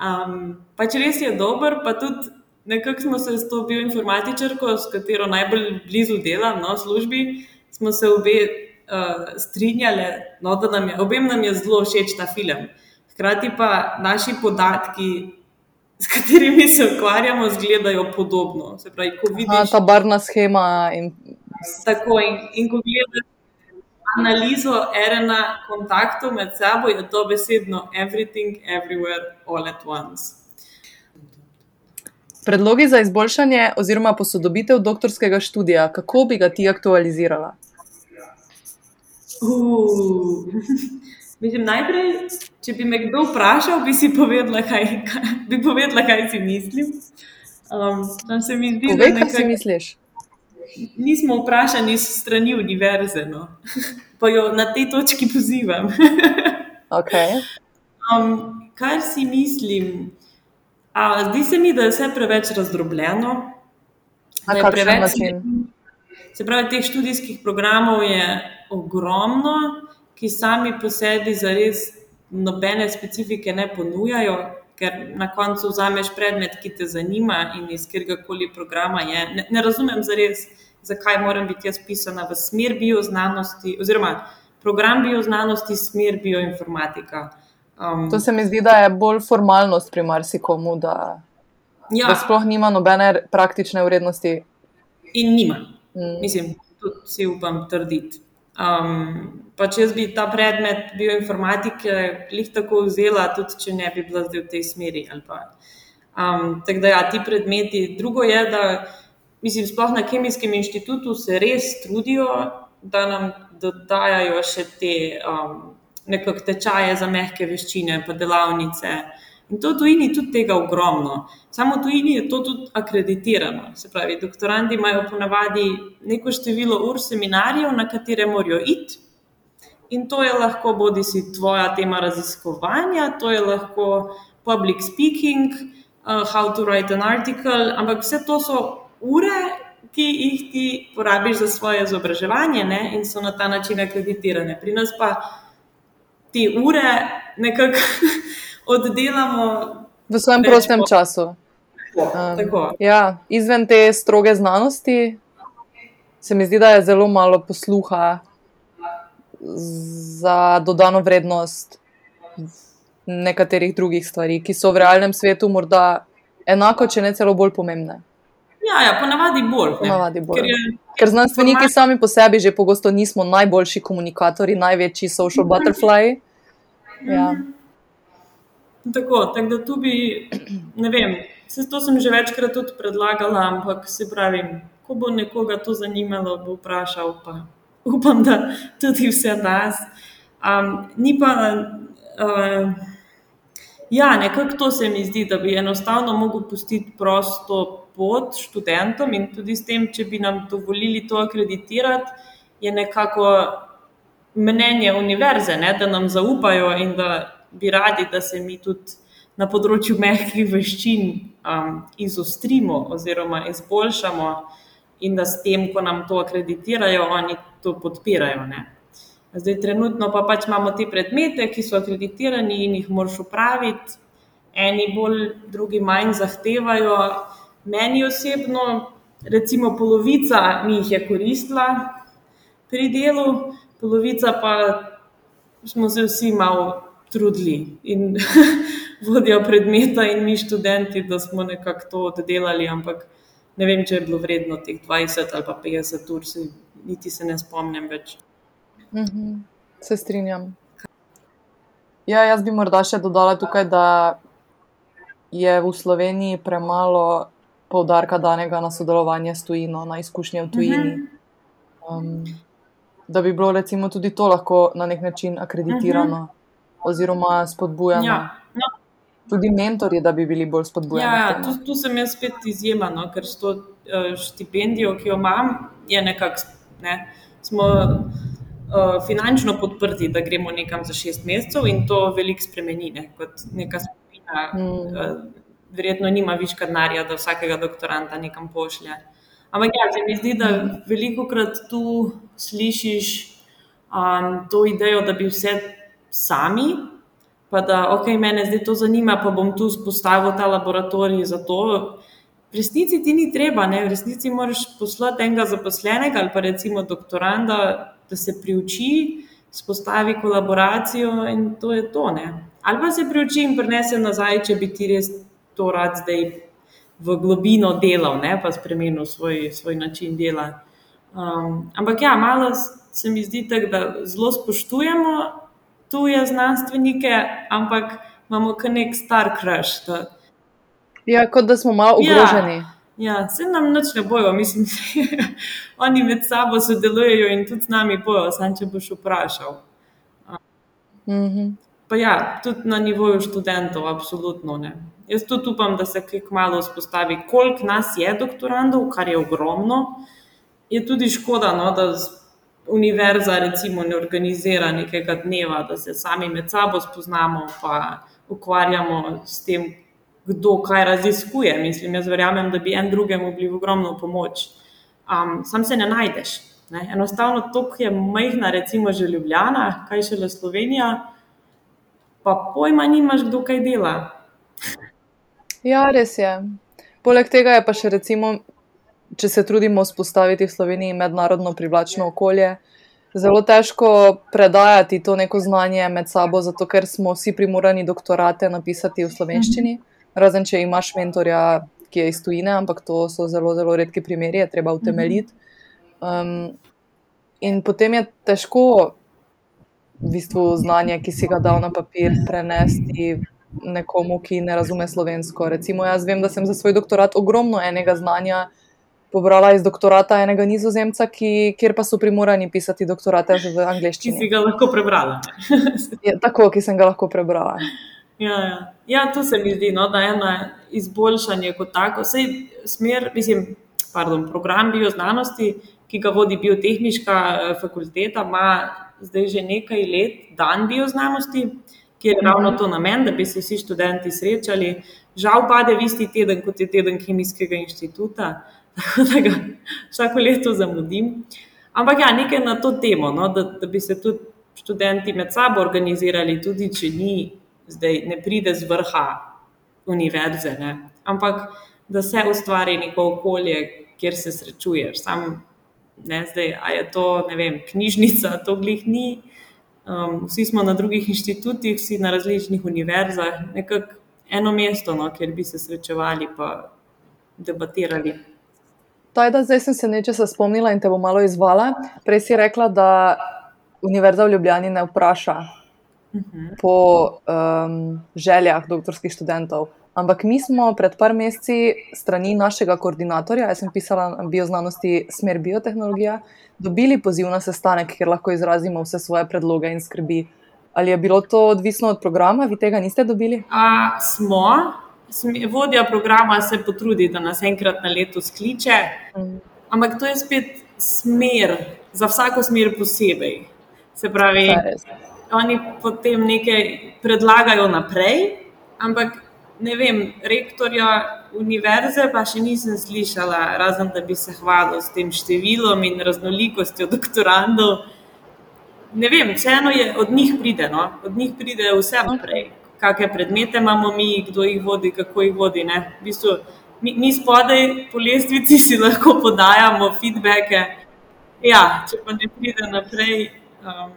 S2: Um, pač res je dober, pa tudi nekako smo se s to bioinformatičarko, s katero najbolj blizu delam no, službi, smo se obe uh, strinjali, no, da nam je, obem nam je zelo všeč ta film. Hkrati pa naši podatki s katerimi se ukvarjamo, izgledajo podobno. Se pravi, ko vidiš
S1: A, ta barna schema. In...
S2: Tako, in, in ko gledaš analizo RNA kontaktov med sabo, je to besedno everything, everywhere, all at once.
S1: Predlogi za izboljšanje oziroma posodobitev doktorskega študija, kako bi ga ti aktualizirala?
S2: Uh. [LAUGHS] Mislim, najprej, če bi me kdo vprašal, bi si povedala, kaj, kaj, bi povedala, kaj si mislim. Um, tam se mi zdi,
S1: Povej,
S2: da
S1: kaj si misliš.
S2: nismo vprašani s strani univerze. No. [LAUGHS] Pa jo na tej točki pozivam. [LAUGHS]
S1: Okay.
S2: Um, kar si mislim, a, zdi se mi, da je vse preveč razdrobljeno.
S1: Na kakšen
S2: preveč
S1: način?
S2: Se pravi, teh študijskih programov je ogromno, ki sami po sebi zares nobene specifike ne ponujajo, ker na koncu vzameš predmet, ki te zanima in iz katerega programa je. Ne, ne razumem zares, zakaj moram biti jaz pisana v smer bioznanosti, oziroma program bioznanosti, smer bioinformatika. Um,
S1: To se mi zdi, da je bolj formalnost pri marsikomu, da,
S2: ja,
S1: da sploh nima nobene praktične vrednosti.
S2: in nima.
S1: Mm.
S2: Mislim, tudi si upam trditi. Um, pa če jaz bi ta predmet bioinformatike lih tako vzela, tudi če ne bi bila zdaj v tej smeri. Um, tako da, ja, ti predmeti. Drugo je, da mislim, sploh na Kemijskem inštitutu se res trudijo, da nam dodajajo še te um, nekakšne tečaje za mehke veščine, pa delavnice. In to v tujini tudi tega ogromno. Samo v tujini je to tudi akreditirano. Se pravi, doktorandi imajo ponavadi neko število ur seminarjev, na katere morajo iti. In to je lahko bodi si tvoja tema raziskovanja, to je lahko public speaking, uh, how to write an article, ampak vse to so ure, ki jih ti porabiš za svoje izobraževanje ne, in so na ta način akreditirane. Pri nas pa te ure nekako [LAUGHS] oddelamo.
S1: V svojem prostem
S2: bo-
S1: času.
S2: Um, tako.
S1: Ja, izven te stroge znanosti se mi zdi, da je zelo malo posluha za dodano vrednost nekaterih drugih stvari, ki so v realnem svetu morda enako, če ne celo bolj pomembne.
S2: Ja, ja, ponavadi bolj.
S1: Ponavadi bolj.
S2: Ker je,
S1: Ker znanstveniki sami po sebi že pogosto nismo najboljši komunikatorji, največji social butterfly. Ja.
S2: Tako, tako da tu bi, ne vem, vse to sem že večkrat tudi predlagala, ampak se pravi, ko bo nekoga to zanimalo, bo vprašal, pa [LAUGHS] upam, da tudi vse nas. Um, ni pa, uh, ja, nekako to se mi zdi, da bi enostavno mogel pustiti prosto pot študentom in tudi s tem, če bi nam dovolili to akreditirati, je nekako mnenje univerze, ne, da nam zaupajo in da bi radi, da se mi tudi na področju mehkih veščin um, izostrimo oziroma izboljšamo, in da s tem, ko nam to akreditirajo, oni to podpirajo. Ne. Zdaj, trenutno pa pač imamo te predmete, ki so akreditirani in jih moraš upraviti, eni bolj, drugi manj zahtevajo. Meni osebno, recimo, polovica mi jih je koristila pri delu, polovica pa smo se vsi malo trudili in [LAUGHS] vodja predmeta in mi študenti, da smo nekako to oddelali, ampak ne vem, če je bilo vredno teh 20 ali pa 50 ur, se, niti se ne spomnim več.
S1: Mhm, se strinjam. Ja, jaz bi morda še dodala tukaj, da je v Sloveniji premalo poudarka danega na sodelovanje s tujino, na izkušnje v tujini. Um, da bi bilo recimo tudi to lahko na nek način akreditirano oziroma spodbujano.
S2: Ja, no,
S1: Tudi mentori, da bi bili bolj spodbujani.
S2: ja, ja, tu, tu sem jaz spet izjema, no, ker s to eh, štipendijo, ki jo imam, je nekako, ne, smo uh, finančno podprti, da gremo nekam za šest mesecev in to veliko spremeni, ne, kot neka skupina.
S1: Mm.
S2: Uh, verjetno nima viška denarja, da vsakega doktoranta nekam pošlje. Ampak ja, se mi zdi, da veliko krat tu slišiš um, to idejo, da bi vse sami, pa da, ok, mene zdaj to zanima, pa bom tu spostavil ta laboratorij za to. V resnici ti ni treba, ne? v resnici moraš poslati enega zaposlenega ali pa recimo doktoranda, da se priuči, spostavi kolaboracijo in to je to. Ne? Ali pa se priuči in prenese nazaj, če bi ti res to rad zdaj v globino delal, ne? pa spremenil svoj, svoj način dela. Um, ampak ja, malo se mi zdi tako, da zelo spoštujemo tuje znanstvenike, ampak imamo kar nek star crush. Da,
S1: Ja, kot da smo malo
S2: Ja.
S1: ogroženi.
S2: ja, se nam nič ne bojo, mislim, [LAUGHS] oni med sabo sodelujejo in tudi z nami bojo, sam če boš vprašal.
S1: Mhm.
S2: pa ja, tudi na nivoju študentov, absolutno ne. Jaz tudi upam, da se kaj kmalo vzpostavi, koliko nas je doktorandov, kar je ogromno. Je tudi škoda, no, da univerza recimo ne organizira nekega dneva, da se sami med sabo spoznamo, pa ukvarjamo s tem, kdo kaj raziskuje. Mislim, jaz verjamem, da bi en drugemu bili v ogromno pomoč. Um, sam se ne najdeš. Ne? Enostavno, to je majhna, recimo, že Ljubljana, kaj še le Slovenija, pa pojma nimaš, kdo kaj dela.
S1: Ja, res je. Poleg tega je pa še recimo če se trudimo vzpostaviti v Sloveniji mednarodno privlačno okolje, zelo težko predajati to neko znanje med sabo, zato ker smo vsi primorani doktorate napisati v slovenščini, razen če imaš mentorja, ki je iz tujine, ampak to so zelo, zelo redki primeri, je treba utemeljiti. Um, in potem je težko v bistvu znanje, ki si ga dal na papir, prenesti. Nekomu, ki ne razume slovensko. Recimo, jaz vem, da sem za svoj doktorat ogromno enega znanja pobrala iz doktorata enega nizozemca, ki, kjer pa so primorani pisati doktorate v angleščini.
S2: Ki si ga lahko prebrala. [LAUGHS]
S1: ja, tako, ki sem ga lahko prebrala.
S2: Ja, ja. ja to se mi zdi, no, da je eno izboljšanje kot tako. Vse smer, mislim, pardon, program bioznanosti, ki ga vodi biotehnička eh, fakulteta, ima zdaj že nekaj let dan bioznanosti, ki je ravno to namen, da bi se vsi študenti srečali. Žal pade v isti teden, kot je teden Kemijskega inštituta [LAUGHS] da ga vsako leto zamudim. Ampak ja, nekaj na to temo, no, da, da bi se tudi študenti med sabo organizirali, tudi če ni, zdaj ne pride z vrha univerze, ne. ampak da se ustvari neko okolje, kjer se srečuješ. Sam, ne, zdaj, a je to, vem, knjižnica, to glih ni. Um, vsi smo na drugih inštitutih, vsi na različnih univerzah, nekako eno mesto, no, kjer bi se srečevali in debatirali.
S1: Tajda, zdaj sem se nečesa spomnila in te bom malo izvala. Prej si rekla, da Univerza v Ljubljani ne vpraša
S2: mhm.
S1: po um, željah doktorskih študentov. Ampak mi smo pred par meseci strani našega koordinatorja, jaz sem pisala na bioznanosti smer biotehnologija, dobili poziv na sestanek, kjer lahko izrazimo vse svoje predloge in skrbi. Ali je bilo to odvisno od programa, vi tega niste dobili?
S2: A, smo, vodja programa se potrudi, da nas enkrat na leto skliče, mm. ampak to je spet smer, za vsako smer posebej. Se pravi, oni potem nekaj predlagajo naprej, ampak ne vem, rektorja univerze pa še nisem slišala, razen da bi se hvalil s tem številom in raznolikostjo doktorandov. Ne vem, vseeno je od njih pride, no? od njih pride vse naprej kakšne predmete imamo mi, kdo jih vodi, kako jih vodi. V bistvu, mi, mi spodaj po lestvici si lahko podajamo feedbacke. Ja, če pa ne pride naprej. Um,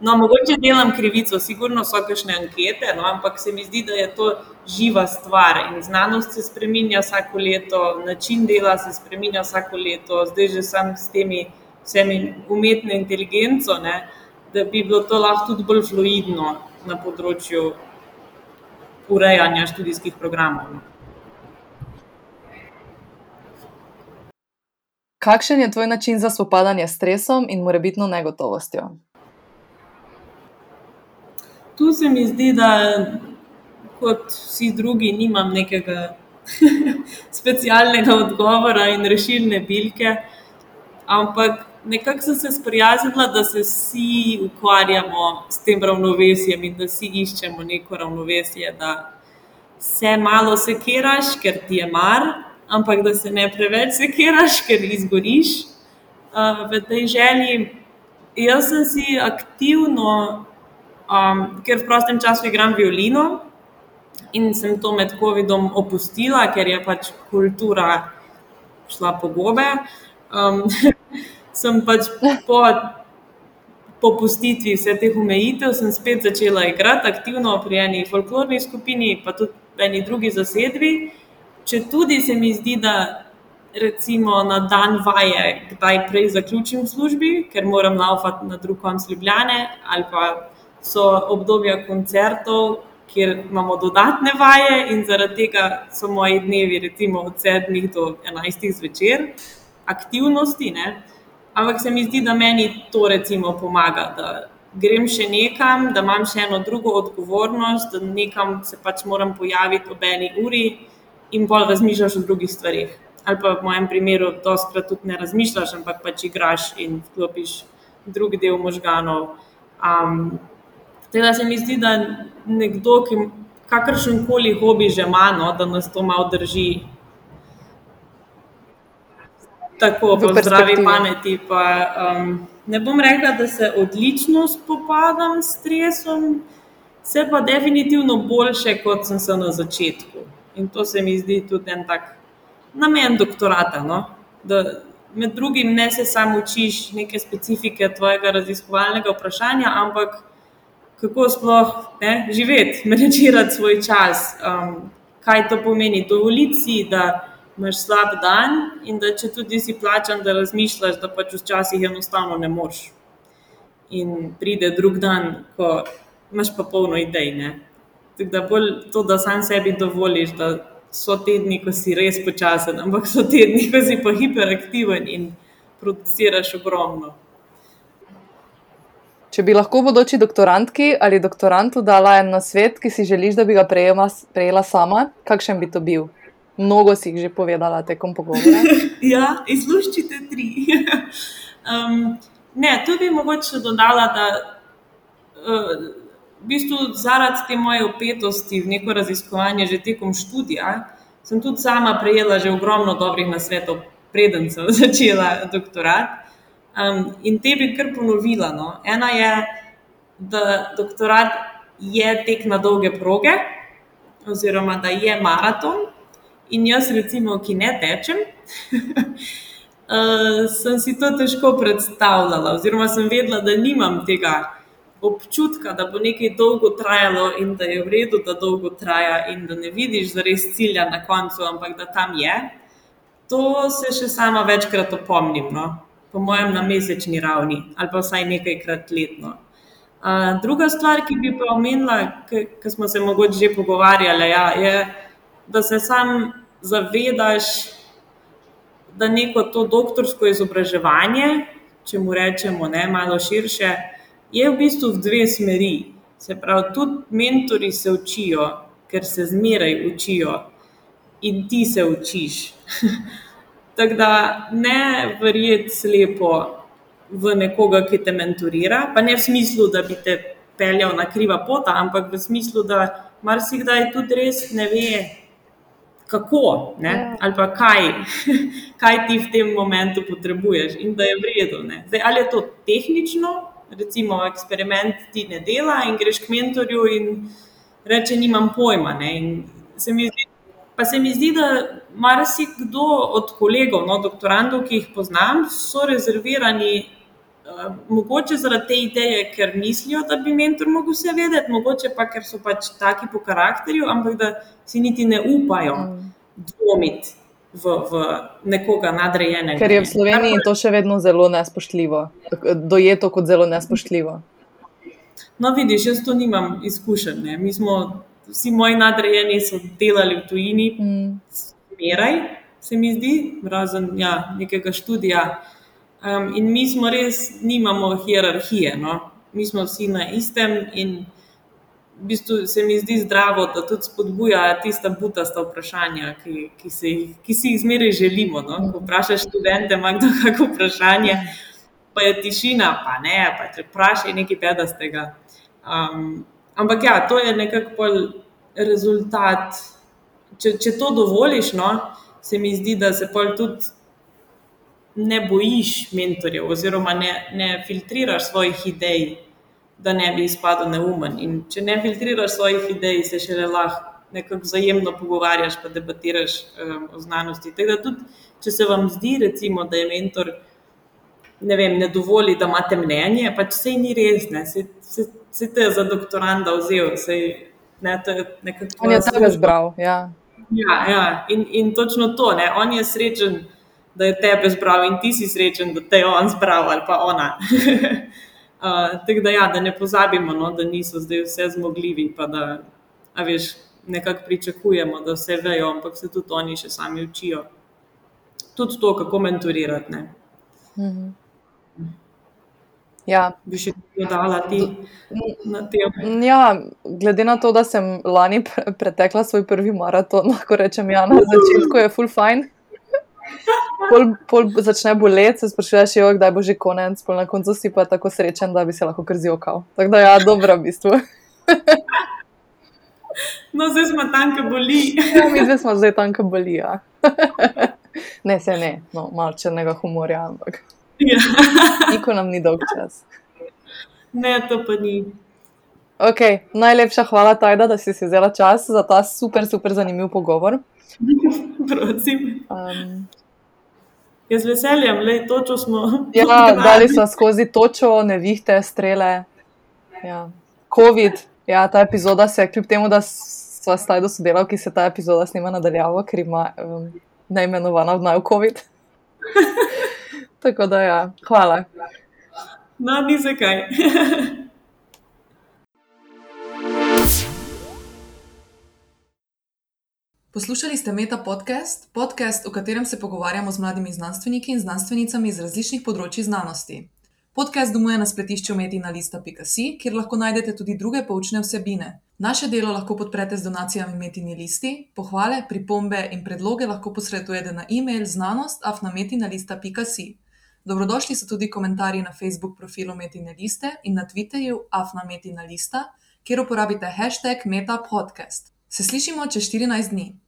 S2: no, mogoče delam krivico, sigurno so kakšne ankete, no, ampak se mi zdi, da je to živa stvar in znanost se spremenja vsako leto, način dela se spremenja vsako leto, zdaj že sam s temi vsemi umetno inteligenco, ne, da bi bilo to lahko tudi bolj fluidno na področju urejanja študijskih programov.
S1: Kakšen je tvoj način za spopadanje s stresom in morebitno negotovostjo?
S2: Tu se mi zdi, da kot vsi drugi nimam nekega [LAUGHS] specialnega odgovora in rešilne bilke, ampak nekako sem se sprijaznila, da se vsi ukvarjamo s tem ravnovesjem in da vsi iščemo neko ravnovesje, da se malo sekiraš, ker ti je mar, ampak da se ne preveč sekiraš, ker izgoriš uh, v tej želji. Jaz sem si aktivno, um, ker v prostem času igram violino in sem to med COVID-om opustila, ker je pač kultura šla po gobe. Um, [LAUGHS] sem pač po popustitvi vseh teh omejitev, spet začela igrati aktivno pri eni folklorni skupini, pa tudi v eni drugi zasedbi. Če tudi se mi zdi, da recimo na dan vaje, kdaj prej zaključim službi, ker moram laufati na drug konc Ljubljane, ali pa so obdobja koncertov, kjer imamo dodatne vaje, in zaradi tega so moji dnevi, recimo od 7 do 11 zvečer, aktivnosti. Ne? Ampak se mi zdi, da meni to recimo pomaga, da grem še nekam, da imam še eno drugo odgovornost, da nekam se pač moram pojaviti ob eni uri in bolj razmišljaš o drugih stvarih. Ali pa v mojem primeru, doskrat tudi ne razmišljaš, ampak pač igraš in vklopiš drugi del možganov. Um, Teda se mi zdi, da nekdo, ki kakršen koli hobi že ima, no, da nas to malo drži. Tako, po zdravi pameti. Pa, um, ne bom rekla, da se odlično spopadam s stresom, se pa definitivno boljše, kot sem se na začetku. In to se mi zdi tudi en tak namen doktorata. No? Da med drugim ne se samo učiš neke specifike tvojega raziskovalnega vprašanja, ampak kako sploh ne, živeti, [LAUGHS] menedžirati svoj čas, um, kaj to pomeni. Dovoliti si, da imaš slab dan in da če tudi si plačan, da razmišljaš, da pač včasih enostavno ne moreš. In pride drug dan, ko imaš pa polno idej. Ne. Tako da bolj to, da sam sebi dovoliš, da so tedni, ko si res počasen, ampak so tedni, ko si pa hiperaktiven in produciraš ogromno.
S1: Če bi lahko bodoči doktorantki ali doktorantu dala en na svet, ki si želiš, da bi ga prejela, prejela sama, kakšen bi to bil? Mnogo si jih že povedala tekom pogovora. [LAUGHS]
S2: ja, izluščite tri. [LAUGHS] um, ne, tu bi mogoče dodala, da uh, v bistvu zaradi te moje opetosti v neko raziskovanje že tekom študija, sem tudi sama prejela že ogromno dobrih nasvetov, preden sem [LAUGHS] začela doktorat. Um, in te bi kar ponovila. No. Ena je, da doktorat je tek na dolge proge, oziroma da je maraton. In jaz, recimo, ki ne tečem, uh, [LAUGHS] sem si to težko predstavljala, oziroma sem vedela, da nimam tega občutka, da bo nekaj dolgo trajalo in da je v redu, da dolgo traja, in da ne vidiš zares cilja na koncu, ampak da tam je. To se še sama večkrat opomnim. No po mojem, na mesečni ravni ali pa vsaj nekajkrat letno. Uh, druga stvar, ki bi pa omenila, ki smo se mogoče že pogovarjali, ja, je, da se sam zavedaš, da neko to doktorsko izobraževanje, če mu rečemo ne, malo širše, je v bistvu v dve smeri. Se pravi, tudi mentori se učijo, ker se zmeraj učijo in ti se učiš. [LAUGHS] Tako da ne verjeti slepo v nekoga, ki te mentorira, pa ne v smislu, da bi te peljal na kriva pota, ampak v smislu, da marsikdaj tudi res ne ve, kako ne? Ja. ali pa kaj, [LAUGHS] kaj ti v tem momentu potrebuješ in da je vredno. Ali je to tehnično, recimo eksperiment ti ne dela in greš k mentorju in reče, nimam pojma. Se zdi, pa se mi zdi, da marsikdo od kolegov, no, doktorandov, ki jih poznam, so rezervirani. Uh, mogoče zaradi te ideje, ker mislijo, da bi mentor lahko vse vedeti, mogoče pa ker so pač taki po karakterju, ampak da si niti ne upajo mm. dvomiti v, v nekoga nadrejenega.
S1: Ker je v Sloveniji to še vedno zelo nespoštljivo, dojeto kot zelo nespoštljivo.
S2: No, vidiš, jaz to nimam izkušenj. Mi smo, vsi moji nadrejeni so delali v tujini. Mm zmeraj, se mi zdi, razen ja, nekega študija. Um, in mi smo res, nimamo hierarhije, no? mi smo vsi na istem, in v bistvu se mi zdi zdravo, da tudi spodbuja tista butasta vprašanja, ki, ki, se, ki si jih zmeraj želimo. No? Ko vprašaš študente, ima kdo kakšno vprašanje, pa je tišina, pa ne, pa če vprašaj nekaj pedastega. Um, ampak ja, to je nekako rezultat če, če to dovoliš, no, se mi zdi, da se pol tudi ne bojiš mentorjev, oziroma ne, ne filtriraš svojih idej, da ne bi izpadel neumen. In če ne filtriraš svojih idej, se še le lahko nekako vzajemno pogovarjaš, pa debatiraš um, o znanosti. Tako da tudi, če se vam zdi, recimo, da je mentor. Ne, vem, ne dovoli, da imate mnenje, pač vse ni res, se, se, se te je za doktoranda vzel, se ne, to je nekako.
S1: On je tebe zbral, ja.
S2: Ja, ja. In, in točno to, ne? on je srečen, da je tebe zbral, in ti si srečen, da te je on zbral ali pa ona. [LAUGHS] uh, Tako da, ja, da ne pozabimo, no, da niso zdaj vse zmogljivi, pa da veš, nekako pričakujemo, da vse vejo, ampak se tudi oni še sami učijo. Tudi to, kako mentorirati. Mhm.
S1: Ja.
S2: Bi še dodala ti na tem?
S1: Ja, glede na to, da sem lani pre pretekla svoj prvi maraton, lahko rečem, ja, na začetku je full fajn. [LAUGHS] Pol, pol začne boleti, se sprašuješ, jo, kdaj bo že konec, pol na koncu si pa tako srečen, da bi se lahko kar zjokal. Tako da, ja, dobro, v bistvu. [LAUGHS]
S2: No, zdaj smo tam, ki boli.
S1: Ja, mi zdaj smo zdaj tam, ki boli. Ja. [LAUGHS] Ne, se ne, no, malo črnega humorja, ampak
S2: Ja. [LAUGHS]
S1: niko nam ni dolg čas.
S2: Ne, to pa ni.
S1: Okay, najlepša hvala, Tajda, da si si vzela čas za ta super, super zanimiv pogovor.
S2: Prosim.
S1: Um,
S2: Jaz z veseljem, le točo smo.
S1: ja, [LAUGHS] dali smo skozi točo, nevihte, strele. Ja. COVID, ja, ta epizoda se, kljub temu, da sva s Tajdo sodelavki, se ta epizoda snima nadaljavo, ker ima um, neimenovana vnajo COVID. [LAUGHS] Tako da, ja, hvala.
S2: No, ni zakaj. [LAUGHS]
S3: Poslušali ste Meta podcast, podcast, v katerem se pogovarjamo z mladimi znanstveniki in znanstvenicami iz različnih področji znanosti. Podcast domuje na spletišču metinalista.si, kjer lahko najdete tudi druge poučne vsebine. Naše delo lahko podprete z donacijami Metini listi, pohvale, pripombe in predloge lahko posredujete na e-mail znanost.afnametinalista.si. Dobrodošli so tudi komentarji na Facebook profilu Metine liste in na Twitterju afnametinalista, kjer uporabite hashtag metapodcast. Se slišimo čez 14 dni.